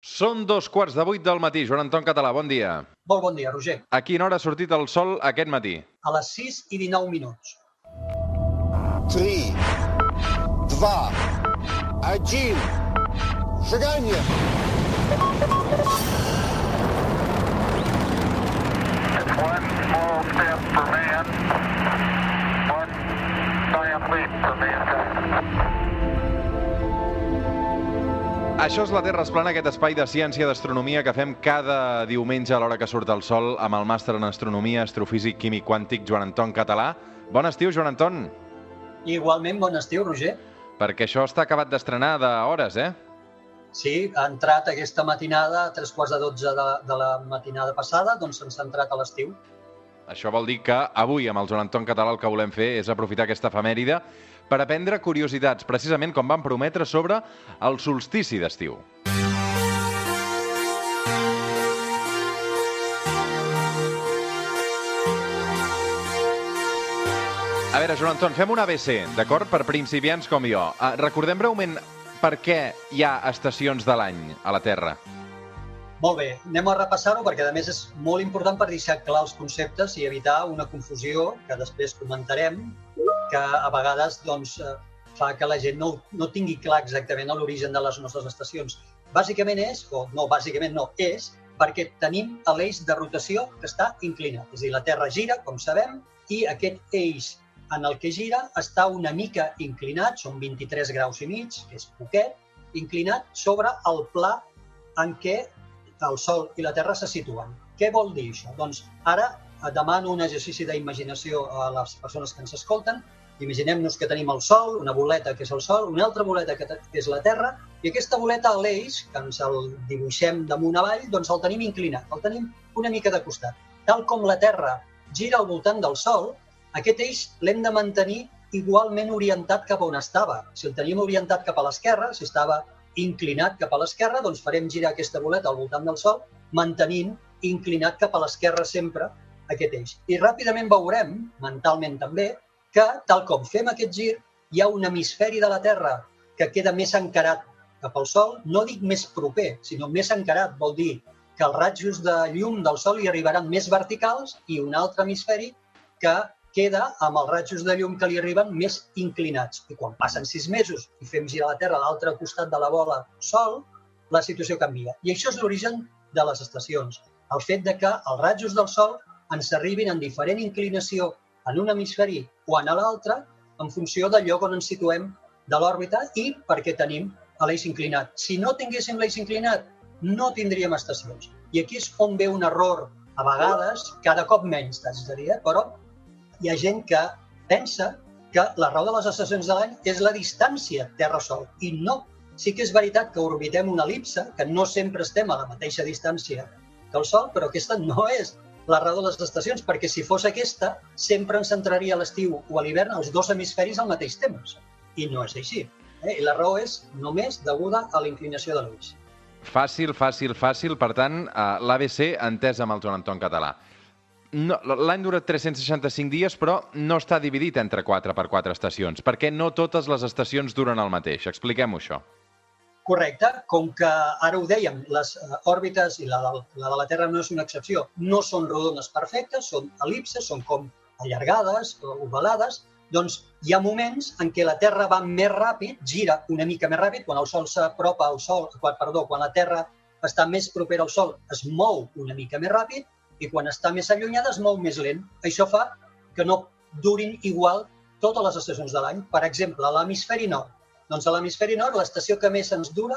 Són dos quarts de vuit del matí. Joan Anton Català, bon dia. Molt bon dia, Roger. A quina hora ha sortit el sol aquest matí? A les 6 i 19 minuts. 3, 2, 1, seganya! One small step for man, one giant leap for mankind. Això és la Terra es plana, aquest espai de ciència d'astronomia que fem cada diumenge a l'hora que surt el sol amb el màster en astronomia, astrofísic, químic quàntic, Joan Anton Català. Bon estiu, Joan Anton, Igualment, bon estiu, Roger. perquè això està acabat d'estrenar d'hores, eh? Sí, ha entrat aquesta matinada, a tres quarts de 12 de, de la matinada passada, doncs se'ns ha entrat a l'estiu. Això vol dir que avui, amb el Joan Anton Català, el que volem fer és aprofitar aquesta efemèride per aprendre curiositats, precisament com vam prometre, sobre el solstici d'estiu. A veure, Joan Anton, fem un ABC, d'acord? Per principiants com jo. Uh, recordem breument per què hi ha estacions de l'any a la Terra. Molt bé, anem a repassar-ho perquè a més és molt important per deixar clar els conceptes i evitar una confusió que després comentarem, que a vegades doncs, eh, fa que la gent no, no tingui clar exactament l'origen de les nostres estacions. Bàsicament és, o no, bàsicament no, és perquè tenim l'eix de rotació que està inclinat. És a dir, la Terra gira, com sabem, i aquest eix en el que gira està una mica inclinat, són 23 graus i mig, que és poquet, inclinat sobre el pla en què el Sol i la Terra se situen. Què vol dir això? Doncs ara et demano un exercici d'imaginació a les persones que ens escolten. Imaginem-nos que tenim el Sol, una boleta que és el Sol, una altra boleta que que és la Terra, i aquesta boleta, l'eix, que ens el dibuixem damunt avall, doncs el tenim inclinat, el tenim una mica de costat. Tal com la Terra gira al voltant del Sol, aquest eix l'hem de mantenir igualment orientat cap a on estava. Si el tenim orientat cap a l'esquerra, si estava inclinat cap a l'esquerra, doncs farem girar aquesta boleta al voltant del Sol, mantenint inclinat cap a l'esquerra sempre aquest eix. I ràpidament veurem, mentalment també, que tal com fem aquest gir, hi ha un hemisferi de la Terra que queda més encarat cap al Sol, no dic més proper, sinó més encarat, vol dir que els ratjos de llum del Sol hi arribaran més verticals i un altre hemisferi que queda amb els ratjos de llum que li arriben més inclinats. I quan passen sis mesos i fem girar la Terra a l'altre costat de la bola Sol, la situació canvia. I això és l'origen de les estacions. El fet de que els ratjos del Sol ens arribin en diferent inclinació en un hemisferi o en l'altre en funció del lloc on ens situem de l'òrbita i perquè tenim l'eix inclinat. Si no tinguéssim l'eix inclinat, no tindríem estacions. I aquí és on ve un error, a vegades, cada cop menys, t'haig de dir, eh? però hi ha gent que pensa que la raó de les estacions de l'any és la distància Terra-Sol. I no. Sí que és veritat que orbitem una elipse, que no sempre estem a la mateixa distància que el Sol, però aquesta no és la raó de les estacions, perquè si fos aquesta, sempre ens centraria a l'estiu o a l'hivern els dos hemisferis al mateix temps. I no és així. Eh? I la raó és només deguda a la inclinació de l'eix. Fàcil, fàcil, fàcil. Per tant, eh, l'ABC entès amb el Joan Anton Català. No, L'any dura 365 dies, però no està dividit entre 4 per 4 estacions, perquè no totes les estacions duren el mateix. Expliquem-ho, això. Correcte, com que ara ho dèiem, les eh, òrbites i la de, la de la Terra no és una excepció, no són rodones perfectes, són elipses, són com allargades ovalades, doncs hi ha moments en què la Terra va més ràpid, gira una mica més ràpid, quan el Sol s'apropa al Sol, quan, perdó, quan la Terra està més propera al Sol, es mou una mica més ràpid, i quan està més allunyada es mou més lent. Això fa que no durin igual totes les estacions de l'any. Per exemple, a l'hemisferi nord. Doncs a l'hemisferi nord l'estació que més ens dura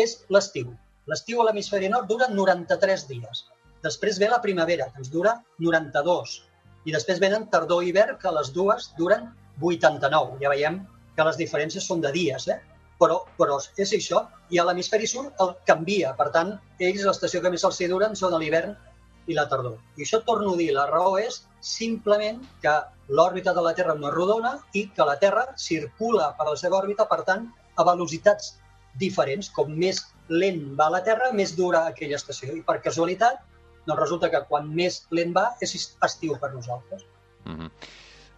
és l'estiu. L'estiu a l'hemisferi nord dura 93 dies. Després ve la primavera, que ens dura 92. I després venen tardor i hivern, que les dues duren 89. Ja veiem que les diferències són de dies, eh? Però, però és això. I a l'hemisferi sud el canvia. Per tant, ells l'estació que més els hi duren són l'hivern i la tardor. I això torno a dir, la raó és simplement que l'òrbita de la Terra no és rodona i que la Terra circula per la seva òrbita, per tant, a velocitats diferents. Com més lent va la Terra, més dura aquella estació. I per casualitat, doncs resulta que quan més lent va és estiu per nosaltres. Mm -hmm.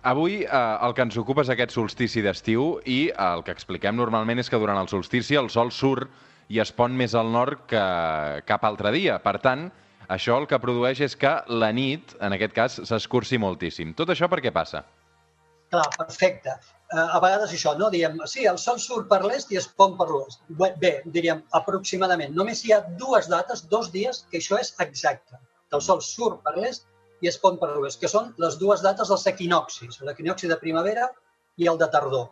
Avui eh, el que ens ocupa és aquest solstici d'estiu i el que expliquem normalment és que durant el solstici el sol surt i es pon més al nord que cap altre dia. Per tant, això el que produeix és que la nit, en aquest cas, s'escurci moltíssim. Tot això per què passa? Clar, perfecte. Uh, a vegades això, no? Diem, sí, el sol surt per l'est i es pon per l'oest. Bé, diríem, aproximadament. Només hi ha dues dates, dos dies, que això és exacte. El sol surt per l'est i es pon per l'oest, que són les dues dates dels equinoxis, l'equinoxi de primavera i el de tardor.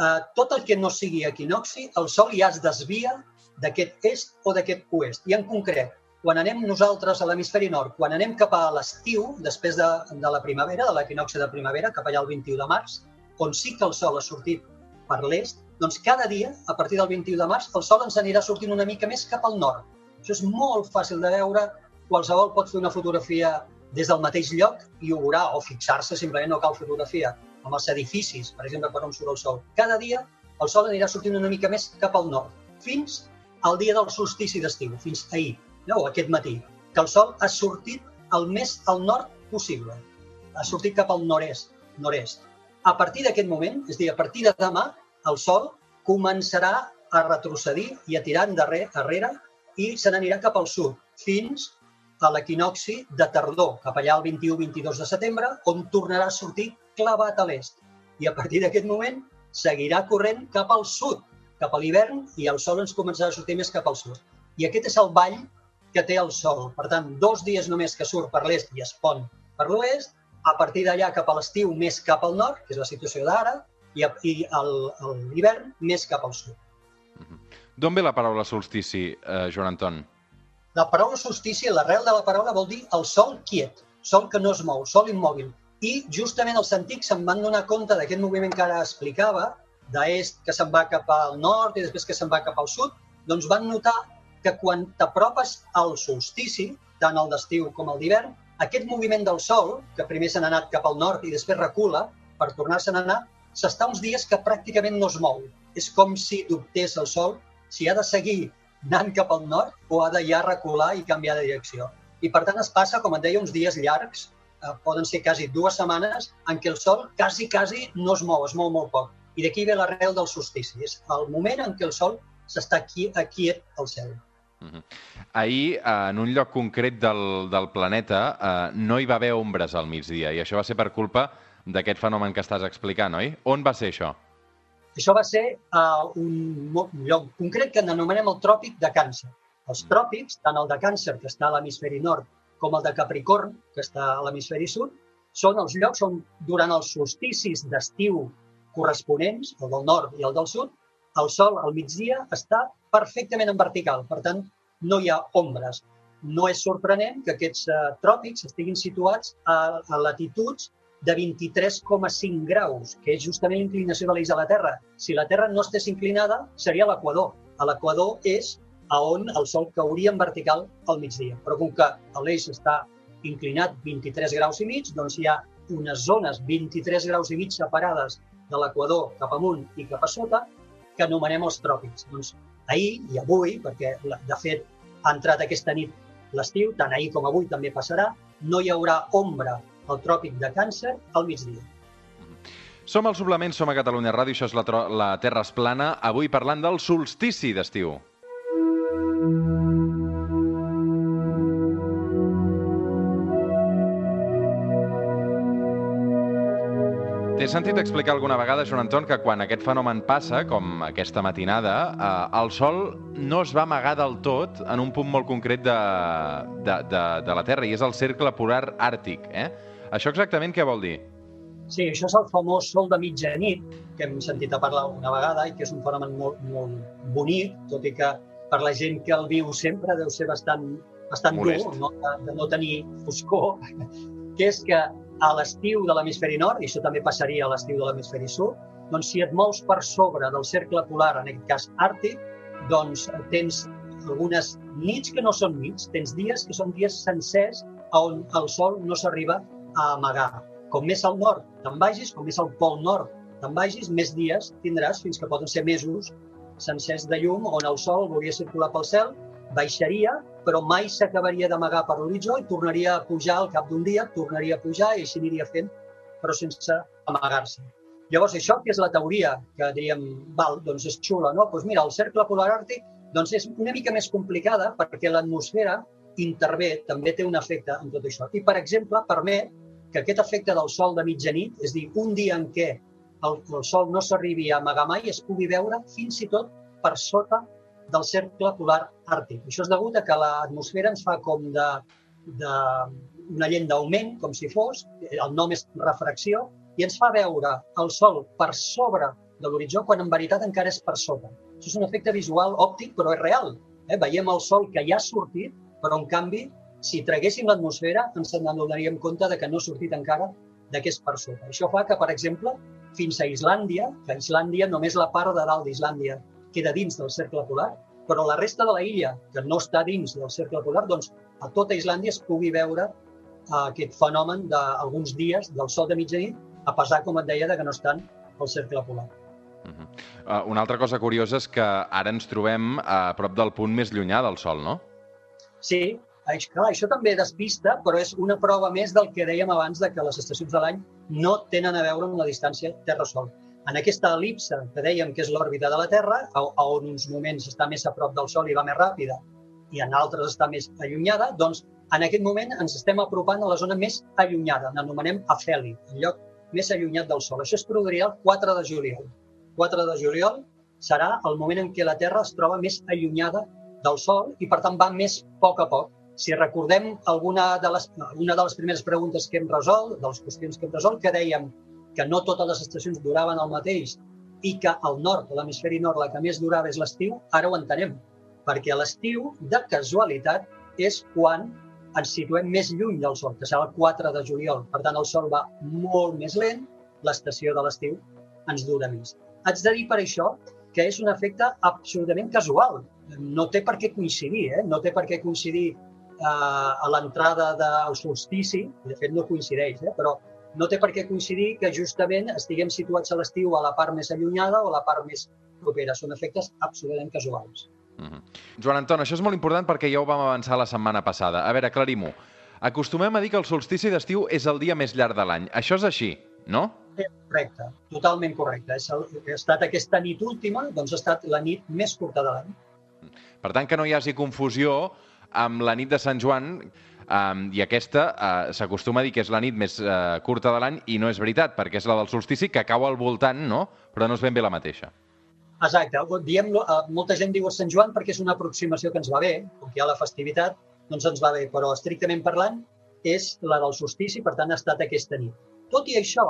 Uh, tot el que no sigui equinoxi, el sol ja es desvia d'aquest est o d'aquest oest. I en concret, quan anem nosaltres a l'hemisferi nord, quan anem cap a l'estiu, després de, de la primavera, de l'equinoxi de primavera, cap allà el 21 de març, on sí que el sol ha sortit per l'est, doncs cada dia, a partir del 21 de març, el sol ens anirà sortint una mica més cap al nord. Això és molt fàcil de veure, qualsevol pot fer una fotografia des del mateix lloc i ho veurà, o fixar-se, simplement no cal fotografia, amb els edificis, per exemple, per on surt el sol. Cada dia el sol anirà sortint una mica més cap al nord, fins al dia del solstici d'estiu, fins ahir, o aquest matí, que el sol ha sortit el més al nord possible. Ha sortit cap al nord-est. nord-est. A partir d'aquest moment, és a dir, a partir de demà, el sol començarà a retrocedir i a tirar endarrere, darrere i se n'anirà cap al sud, fins a l'equinoxi de tardor, cap allà el 21-22 de setembre, on tornarà a sortir clavat a l'est. I a partir d'aquest moment seguirà corrent cap al sud, cap a l'hivern, i el sol ens començarà a sortir més cap al sud. I aquest és el ball que té el sol. Per tant, dos dies només que surt per l'est i es pon per l'oest, a partir d'allà cap a l'estiu més cap al nord, que és la situació d'ara, i, i l'hivern més cap al sud. D'on ve la paraula solstici, eh, Joan Anton? La paraula solstici, l'arrel de la paraula vol dir el sol quiet, sol que no es mou, sol immòbil. I justament els antics se'n van donar compte d'aquest moviment que ara explicava, d'est que se'n va cap al nord i després que se'n va cap al sud, doncs van notar que quan t'apropes al solstici, tant el d'estiu com el d'hivern, aquest moviment del sol, que primer se n'ha anat cap al nord i després recula per tornar-se'n a anar, s'està uns dies que pràcticament no es mou. És com si dubtés el sol si ha de seguir anant cap al nord o ha de ja recular i canviar de direcció. I per tant es passa, com et deia, uns dies llargs, eh, poden ser quasi dues setmanes, en què el sol quasi, quasi no es mou, es mou molt poc. I d'aquí ve l'arrel del solstici. És el moment en què el sol s'està aquí, quiet al cel. Uh -huh. Ahir, eh, en un lloc concret del, del planeta, eh, no hi va haver ombres al migdia, i això va ser per culpa d'aquest fenomen que estàs explicant, oi? On va ser això? Això va ser a un lloc concret que anomenem el tròpic de Càncer. Els tròpics, tant el de Càncer, que està a l'hemisferi nord, com el de Capricorn, que està a l'hemisferi sud, són els llocs on, durant els solsticis d'estiu corresponents, el del nord i el del sud, el sol al migdia està perfectament en vertical. Per tant, no hi ha ombres. No és sorprenent que aquests uh, tròpics estiguin situats a, a latituds de 23,5 graus, que és justament l'inclinació de l'eix de la Terra. Si la Terra no estés inclinada, seria l'equador. A l'equador és a on el Sol cauria en vertical al migdia. Però com que l'eix està inclinat 23 graus i mig, doncs hi ha unes zones 23 graus i mig separades de l'equador cap amunt i cap a sota que anomenem els tròpics. Doncs ahir i avui, perquè de fet ha entrat aquesta nit l'estiu, tant ahir com avui també passarà, no hi haurà ombra al tròpic de Càncer al migdia. Som al Suplement, som a Catalunya Ràdio, això és la, la Terra es plana, avui parlant del solstici d'estiu. T'he sentit explicar alguna vegada, Joan Anton, que quan aquest fenomen passa, com aquesta matinada, eh, el Sol no es va amagar del tot en un punt molt concret de, de, de, de la Terra, i és el cercle polar àrtic. Eh? Això exactament què vol dir? Sí, això és el famós sol de mitjanit, que hem sentit a parlar una vegada i que és un fenomen molt, molt bonic, tot i que per la gent que el viu sempre deu ser bastant, bastant dur, no? De, de no tenir foscor, que és que a l'estiu de l'hemisferi nord, i això també passaria a l'estiu de l'hemisferi sud, doncs si et mous per sobre del cercle polar, en aquest cas àrtic, doncs tens algunes nits que no són nits, tens dies que són dies sencers on el sol no s'arriba a amagar. Com més al nord te'n vagis, com més al pol nord te'n vagis, més dies tindràs fins que poden ser mesos sencers de llum on el sol volia circular pel cel baixaria, però mai s'acabaria d'amagar per l'horitzó i tornaria a pujar al cap d'un dia, tornaria a pujar i així aniria fent, però sense amagar-se. Llavors, això que és la teoria, que diríem, val, doncs és xula, no? Doncs mira, el cercle polar àrtic Doncs és una mica més complicada perquè l'atmosfera intervé, també té un efecte en tot això. I, per exemple, permet que aquest efecte del sol de mitjanit, és dir, un dia en què el, el sol no s'arribi a amagar mai, es pugui veure fins i tot per sota del cercle polar àrtic. Això és degut a que l'atmosfera ens fa com de, de una lent d'augment, com si fos, el nom és refracció, i ens fa veure el Sol per sobre de l'horitzó quan en veritat encara és per sota. Això és un efecte visual òptic, però és real. Eh? Veiem el Sol que ja ha sortit, però en canvi, si traguéssim l'atmosfera, ens n'adonaríem compte de que no ha sortit encara és per sota. Això fa que, per exemple, fins a Islàndia, que Islàndia només la part de dalt d'Islàndia queda dins del cercle polar, però la resta de la illa, que no està dins del cercle polar, doncs a tota Islàndia es pugui veure uh, aquest fenomen d'alguns dies del sol de mitjanit, a pesar, com et deia, de que no estan al cercle polar. Uh -huh. uh, una altra cosa curiosa és que ara ens trobem a prop del punt més llunyà del Sol, no? Sí, clar, això també despista, però és una prova més del que dèiem abans de que les estacions de l'any no tenen a veure amb la distància Terra-Sol. En aquesta elipse que dèiem que és l'òrbita de la Terra, on uns moments està més a prop del Sol i va més ràpida, i en altres està més allunyada, doncs en aquest moment ens estem apropant a la zona més allunyada, l'anomenem afeli, el lloc més allunyat del Sol. Això es produiria el 4 de juliol. 4 de juliol serà el moment en què la Terra es troba més allunyada del Sol i, per tant, va més a poc a poc. Si recordem alguna de les, una de les primeres preguntes que hem resolt, de les qüestions que hem resolt, que dèiem que no totes les estacions duraven el mateix i que al nord, l'hemisferi nord, la que més durava és l'estiu, ara ho entenem. Perquè l'estiu, de casualitat, és quan ens situem més lluny del Sol, que serà el 4 de juliol. Per tant, el Sol va molt més lent, l'estació de l'estiu ens dura més. Haig de dir per això que és un efecte absolutament casual. No té per què coincidir, eh? no té per què coincidir eh, a l'entrada del solstici, de fet no coincideix, eh? però no té per què coincidir que justament estiguem situats a l'estiu a la part més allunyada o a la part més propera. Són efectes absolutament casuals. Uh -huh. Joan Anton, això és molt important perquè ja ho vam avançar la setmana passada. A veure, aclarim-ho. Acostumem a dir que el solstici d'estiu és el dia més llarg de l'any. Això és així, no? Sí, correcte, totalment correcte. És el, ha estat aquesta nit última, doncs ha estat la nit més curta de l'any. Per tant, que no hi hagi confusió amb la nit de Sant Joan, um, i aquesta uh, s'acostuma a dir que és la nit més uh, curta de l'any i no és veritat, perquè és la del solstici que cau al voltant, no? Però no és ben bé la mateixa. Exacte. Diem, eh, molta gent diu Sant Joan perquè és una aproximació que ens va bé, com que hi ha la festivitat, doncs ens va bé, però estrictament parlant és la del solstici, per tant ha estat aquesta nit. Tot i això,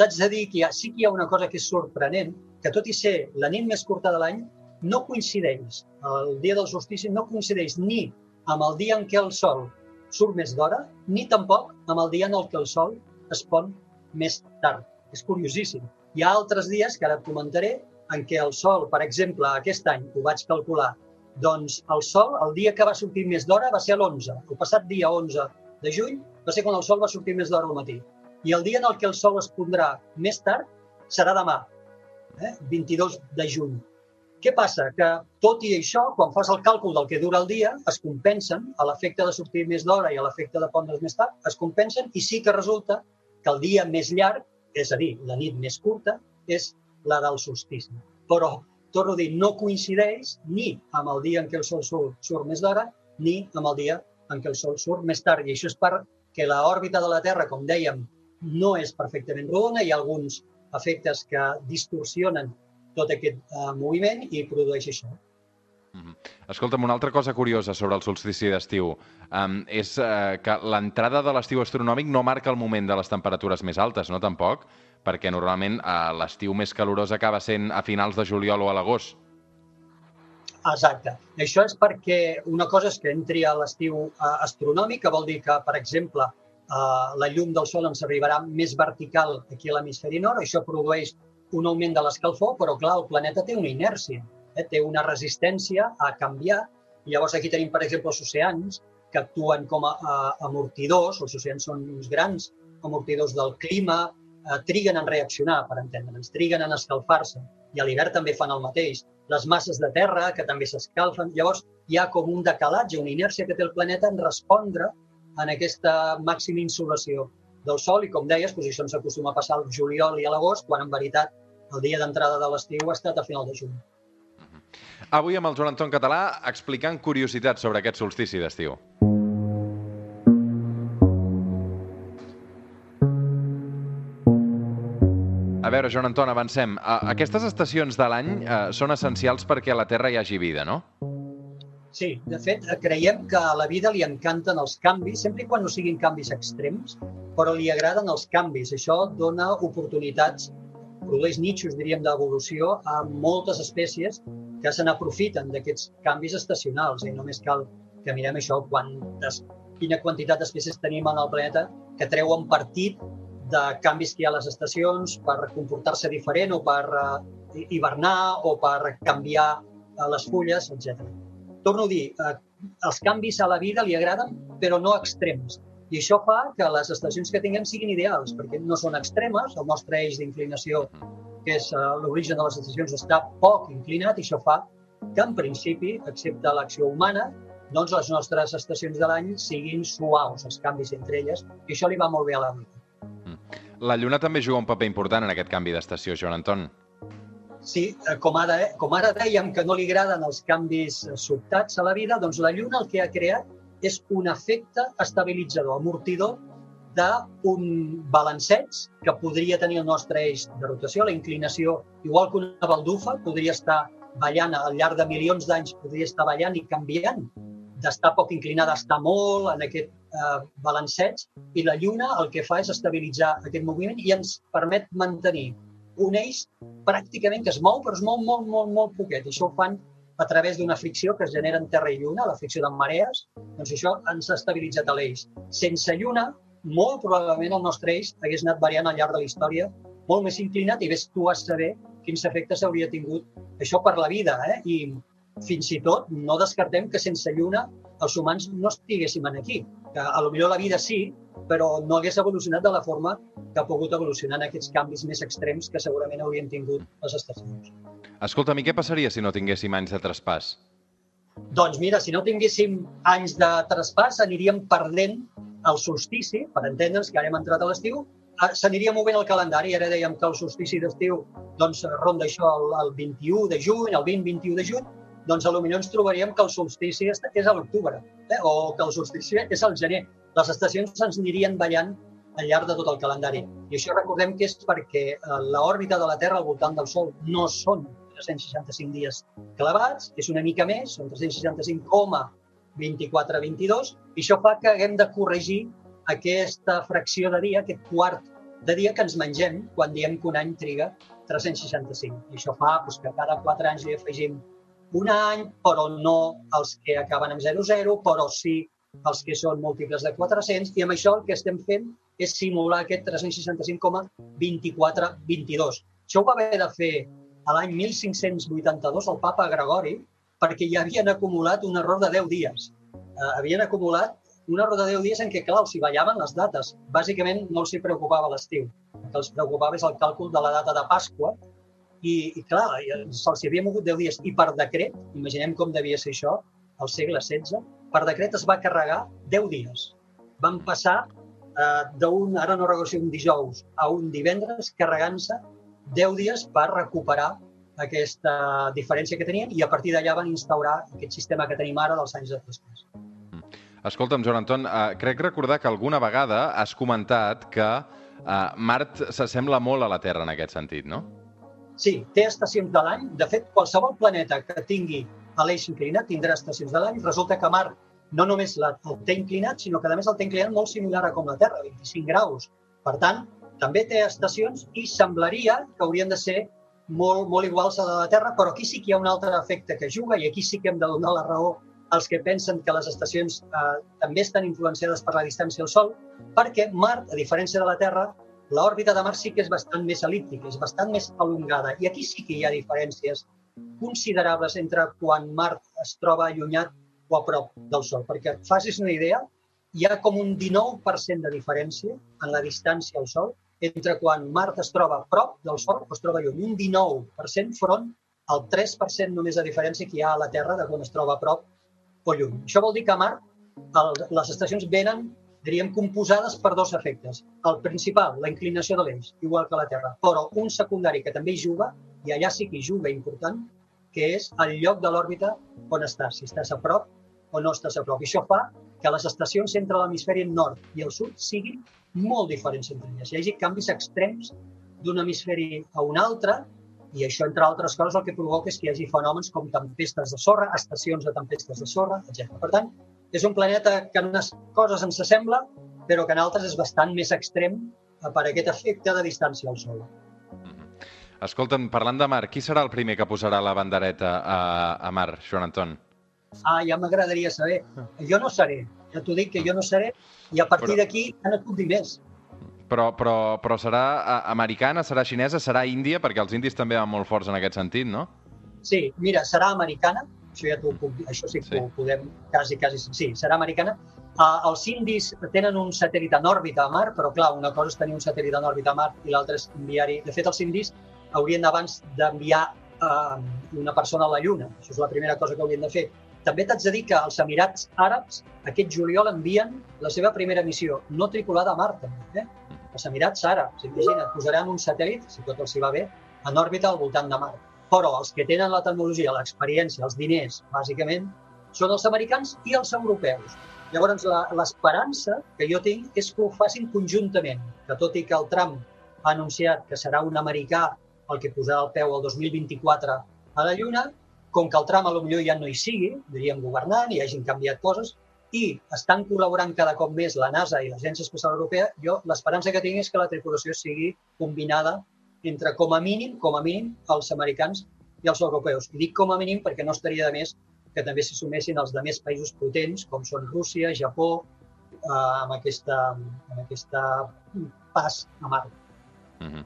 t'haig de dir que hi ha, sí que hi ha una cosa que és sorprenent, que tot i ser la nit més curta de l'any, no coincideix, el dia del solstici no coincideix ni amb el dia en què el sol surt més d'hora, ni tampoc amb el dia en el que el sol es pon més tard. És curiosíssim. Hi ha altres dies, que ara et comentaré, en què el Sol, per exemple, aquest any, ho vaig calcular, doncs el Sol, el dia que va sortir més d'hora va ser l'11. El passat dia 11 de juny va ser quan el Sol va sortir més d'hora al matí. I el dia en el que el Sol es pondrà més tard serà demà, eh? 22 de juny. Què passa? Que tot i això, quan fas el càlcul del que dura el dia, es compensen, a l'efecte de sortir més d'hora i a l'efecte de pondre's més tard, es compensen i sí que resulta que el dia més llarg, és a dir, la nit més curta, és la del solstici. Però, torno a dir, no coincideix ni amb el dia en què el sol surt, surt més d'hora, ni amb el dia en què el sol surt més tard. I això és perquè l'òrbita de la Terra, com dèiem, no és perfectament rodona, hi ha alguns efectes que distorsionen tot aquest uh, moviment i produeix això. Mm -hmm. Escolta'm, una altra cosa curiosa sobre el solstici d'estiu um, és uh, que l'entrada de l'estiu astronòmic no marca el moment de les temperatures més altes, no tampoc? perquè normalment eh, l'estiu més calorós acaba sent a finals de juliol o a l'agost. Exacte. Això és perquè una cosa és que entri a l'estiu eh, astronòmic, que vol dir que, per exemple, eh, la llum del Sol ens arribarà més vertical aquí a l'hemisferi nord, això produeix un augment de l'escalfor, però clar, el planeta té una inèrcia, eh? té una resistència a canviar. I llavors aquí tenim, per exemple, els oceans, que actuen com a, a amortidors, els oceans són uns grans amortidors del clima, eh, triguen en reaccionar, per entendre'ns, triguen en escalfar-se. I a l'hivern també fan el mateix. Les masses de terra, que també s'escalfen. Llavors, hi ha com un decalatge, una inèrcia que té el planeta en respondre en aquesta màxima insolació del Sol i, com deies, doncs això ens acostuma a passar al juliol i a l'agost, quan en veritat el dia d'entrada de l'estiu ha estat a final de juny. Avui amb el Joan Anton Català explicant curiositats sobre aquest solstici d'estiu. A veure, Joan Anton, avancem. Aquestes estacions de l'any uh, són essencials perquè a la Terra hi hagi vida, no? Sí, de fet, creiem que a la vida li encanten els canvis, sempre i quan no siguin canvis extrems, però li agraden els canvis. Això dona oportunitats, produeix nichos, diríem, d'evolució a moltes espècies que se n'aprofiten d'aquests canvis estacionals. I només cal que mirem això, quantes, quina quantitat d'espècies tenim en el planeta que treuen partit de canvis que hi ha a les estacions per comportar-se diferent o per uh, o per canviar uh, les fulles, etc. Torno a dir, uh, els canvis a la vida li agraden, però no extrems. I això fa que les estacions que tinguem siguin ideals, perquè no són extremes, el nostre eix d'inclinació, que és uh, l'origen de les estacions, està poc inclinat i això fa que, en principi, excepte l'acció humana, doncs les nostres estacions de l'any siguin suaus, els canvis entre elles, i això li va molt bé a la vida. La Lluna també juga un paper important en aquest canvi d'estació, Joan Anton. Sí, eh, com ara, com ara dèiem que no li agraden els canvis sobtats a la vida, doncs la Lluna el que ha creat és un efecte estabilitzador, amortidor d'un balanceig que podria tenir el nostre eix de rotació, la inclinació, igual que una baldufa, podria estar ballant al llarg de milions d'anys, podria estar ballant i canviant d'estar poc inclinada a estar molt en aquest eh, balanceig i la Lluna el que fa és estabilitzar aquest moviment i ens permet mantenir un eix pràcticament que es mou, però es mou molt, molt, molt poquet. Això ho fan a través d'una fricció que es genera en Terra i Lluna, la fricció de marees, doncs això ens ha estabilitzat l'eix. Sense Lluna, molt probablement el nostre eix hagués anat variant al llarg de la història, molt més inclinat i ves tu a saber quins efectes hauria tingut això per la vida. Eh? I fins i tot no descartem que sense lluna els humans no estiguéssim aquí. Que a lo millor la vida sí, però no hagués evolucionat de la forma que ha pogut evolucionar en aquests canvis més extrems que segurament haurien tingut les estacions. Escolta'm, i què passaria si no tinguéssim anys de traspàs? Doncs mira, si no tinguéssim anys de traspàs, aniríem perdent el solstici, per entendre'ns que ara hem entrat a l'estiu, s'aniria movent el calendari. Ara dèiem que el solstici d'estiu doncs, ronda això el, el 21 de juny, el 20-21 de juny, doncs potser ens trobaríem que el solstici és a l'octubre eh? o que el solstici és al gener. Les estacions ens anirien ballant al llarg de tot el calendari. I això recordem que és perquè eh, l'òrbita de la Terra al voltant del Sol no són 365 dies clavats, és una mica més, són 365,24-22, i això fa que haguem de corregir aquesta fracció de dia, aquest quart de dia que ens mengem quan diem que un any triga 365. I això fa doncs, que cada 4 anys li afegim un any, però no els que acaben amb 0,0, però sí els que són múltiples de 400, i amb això el que estem fent és simular aquest 365,2422. Això ho va haver de fer a l'any 1582 el papa Gregori perquè ja havien acumulat un error de 10 dies. Uh, havien acumulat un error de 10 dies en què, clar, els hi ballaven les dates. Bàsicament no els hi preocupava l'estiu. El que els preocupava és el càlcul de la data de Pasqua, i, i clar, se'ls havia mogut 10 dies. I per decret, imaginem com devia ser això, al segle XVI, per decret es va carregar 10 dies. Van passar eh, d'un, ara no recordo si un dijous, a un divendres, carregant-se 10 dies per recuperar aquesta diferència que tenien i a partir d'allà van instaurar aquest sistema que tenim ara dels anys de després. Mm. Escolta'm, Joan Anton, eh, crec recordar que alguna vegada has comentat que eh, Mart s'assembla molt a la Terra en aquest sentit, no? Sí, té estacions de l'any. De fet, qualsevol planeta que tingui l'eix inclinat tindrà estacions de l'any. Resulta que Mart no només la, el té inclinat, sinó que a més el té inclinat molt similar a com la Terra, 25 graus. Per tant, també té estacions i semblaria que haurien de ser molt, molt iguals a la de la Terra, però aquí sí que hi ha un altre efecte que juga i aquí sí que hem de donar la raó als que pensen que les estacions eh, també estan influenciades per la distància al Sol, perquè Mart, a diferència de la Terra, l'òrbita de Mart sí que és bastant més el·líptica, és bastant més alongada. I aquí sí que hi ha diferències considerables entre quan Mart es troba allunyat o a prop del Sol. Perquè et facis una idea, hi ha com un 19% de diferència en la distància al Sol entre quan Mart es troba prop del Sol o es troba lluny. Un 19% front al 3% només de diferència que hi ha a la Terra de quan es troba prop o lluny. Això vol dir que a Mart el, les estacions venen diríem, composades per dos efectes. El principal, la inclinació de l'eix, igual que la Terra, però un secundari que també hi juga, i allà sí que hi juga important, que és el lloc de l'òrbita on estàs, si estàs a prop o no estàs a prop. I això fa que les estacions entre l'hemisferi nord i el sud siguin molt diferents entre elles. Hi hagi canvis extrems d'un hemisferi a un altre i això, entre altres coses, el que provoca és que hi hagi fenòmens com tempestes de sorra, estacions de tempestes de sorra, etc. Per tant, és un planeta que en unes coses ens assembla, però que en altres és bastant més extrem per aquest efecte de distància al Sol. Escolta'm, parlant de mar, qui serà el primer que posarà la bandereta a, a mar, Joan Anton? Ah, ja m'agradaria saber. Jo no seré, ja t'ho dic que jo no seré, i a partir Però- d'aquí ja no et puc dir més. Però, però, però serà eh, americana, serà xinesa, serà índia, perquè els indis també van molt forts en aquest sentit, no? Sí, mira, serà americana, això ja t'ho puc dir, això sí que Sí. ho podem, quasi, quasi, sí, serà americana. Uh, els indis tenen un satèl·lit en òrbita a Mar, però clar, una cosa és tenir un satèl·lit en òrbita a Mar i l'altra és enviar-hi... De fet, els indis haurien abans d'enviar uh, una persona a la Lluna. Això és la primera cosa que haurien de fer. També t'haig de dir que els Emirats Àrabs aquest juliol envien la seva primera missió, no tripulada a Mart. Eh? Els Emirats Àrabs, imagina't, posaran un satèl·lit, si tot els hi va bé, en òrbita al voltant de Mart. Però els que tenen la tecnologia, l'experiència, els diners, bàsicament, són els americans i els europeus. Llavors, la- l'esperança que jo tinc és que ho facin conjuntament, que tot i que el Trump ha anunciat que serà un americà el que posarà el peu el 2024 a la Lluna, com que el Trump a lo millor ja no hi sigui, diríem governant, i hagin canviat coses, i estan col·laborant cada cop més la NASA i l'Agència Espacial Europea, jo l'esperança que tinc és que la tripulació sigui combinada entre, com a mínim, com a mínim, els americans i els europeus. I dic com a mínim perquè no estaria de més que també s'hi sumessin els de més països potents, com són Rússia, Japó, eh, amb, aquesta, amb aquesta pas a Mart. Mm -hmm.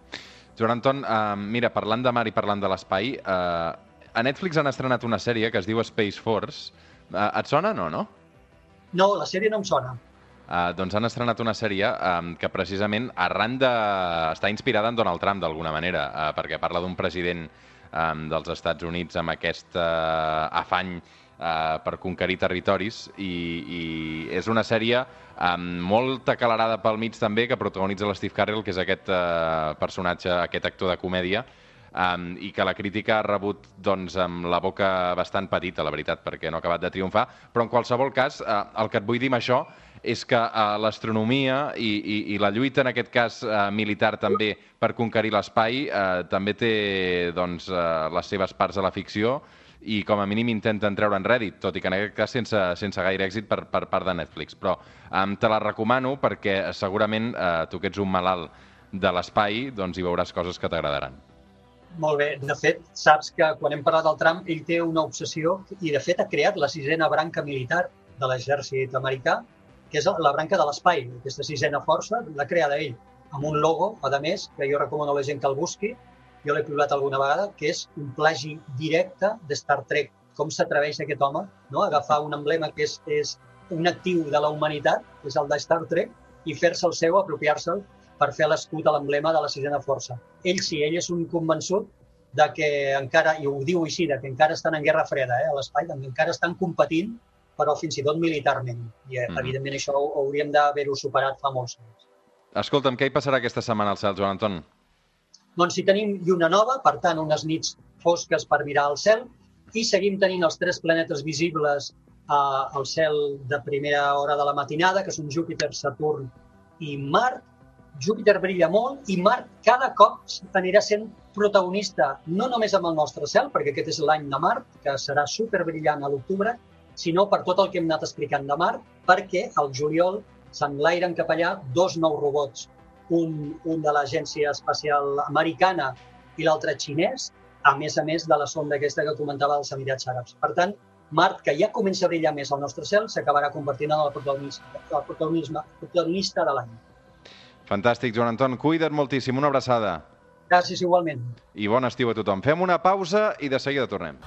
Joan Anton, uh, mira, parlant de mar i parlant de l'espai, uh, a Netflix han estrenat una sèrie que es diu Space Force. Uh, et sona, no, no? No, la sèrie no em sona. Uh, doncs han estrenat una sèrie um, que precisament arran de... està inspirada en Donald Trump d'alguna manera, uh, perquè parla d'un president um, dels Estats Units amb aquest uh, afany uh, per conquerir territoris i, i és una sèrie um, molt acalarada pel mig també que protagonitza l'Steve Carell, que és aquest uh, personatge, aquest actor de comèdia, um, i que la crítica ha rebut doncs, amb la boca bastant petita, la veritat, perquè no ha acabat de triomfar, però en qualsevol cas, uh, el que et vull dir amb això és que uh, l'astronomia i, i, i la lluita, en aquest cas uh, militar també, per conquerir l'espai, uh, també té doncs, uh, les seves parts a la ficció i com a mínim intenten treure en rèdit, tot i que en aquest cas sense, sense gaire èxit per, per part de Netflix. Però um, te la recomano perquè segurament uh, tu que ets un malalt de l'espai, doncs hi veuràs coses que t'agradaran. Molt bé. De fet, saps que quan hem parlat del Trump, ell té una obsessió i, de fet, ha creat la sisena branca militar de l'exèrcit americà, que és la branca de l'espai. Aquesta sisena força l'ha creada ell, amb un logo, a més, que jo recomano a la gent que el busqui, jo l'he piulat alguna vegada, que és un plagi directe de Star Trek. Com s'atreveix aquest home no? a agafar un emblema que és, és un actiu de la humanitat, que és el de Star Trek, i fer-se el seu, apropiar-se'l per fer l'escut a l'emblema de la sisena força. Ell sí, ell és un convençut de que encara, i ho diu així, de que encara estan en guerra freda eh, a l'espai, encara estan competint, però fins i tot militarment. I, eh, Mhm. evidentment, això ho hauríem d'haver-ho superat fa molts anys. Escolta'm, què hi passarà aquesta setmana al cel, Joan Anton? Doncs si tenim lluna nova, per tant, unes nits fosques per mirar al cel, i seguim tenint els tres planetes visibles eh, al cel de primera hora de la matinada, que són Júpiter, Saturn i Mart. Júpiter brilla molt i Mart cada cop anirà sent protagonista no només amb el nostre cel, perquè aquest és l'any de Mart, que serà superbrillant a l'octubre, sinó per tot el que hem anat explicant de Mart, perquè al juliol s'enlairen cap allà dos nous robots, un, un de l'Agència Espacial Americana i l'altre xinès, a més a més de la sonda aquesta que comentava dels Emirats Àrabs. Per tant, Mart, que ja comença a brillar més al nostre cel, s'acabarà convertint en el protagonista, el protagonisme, protagonista de l'any. Fantàstic, Joan Anton. Cuida't moltíssim. Una abraçada. Gràcies igualment. I bon estiu a tothom. Fem una pausa i de seguida tornem.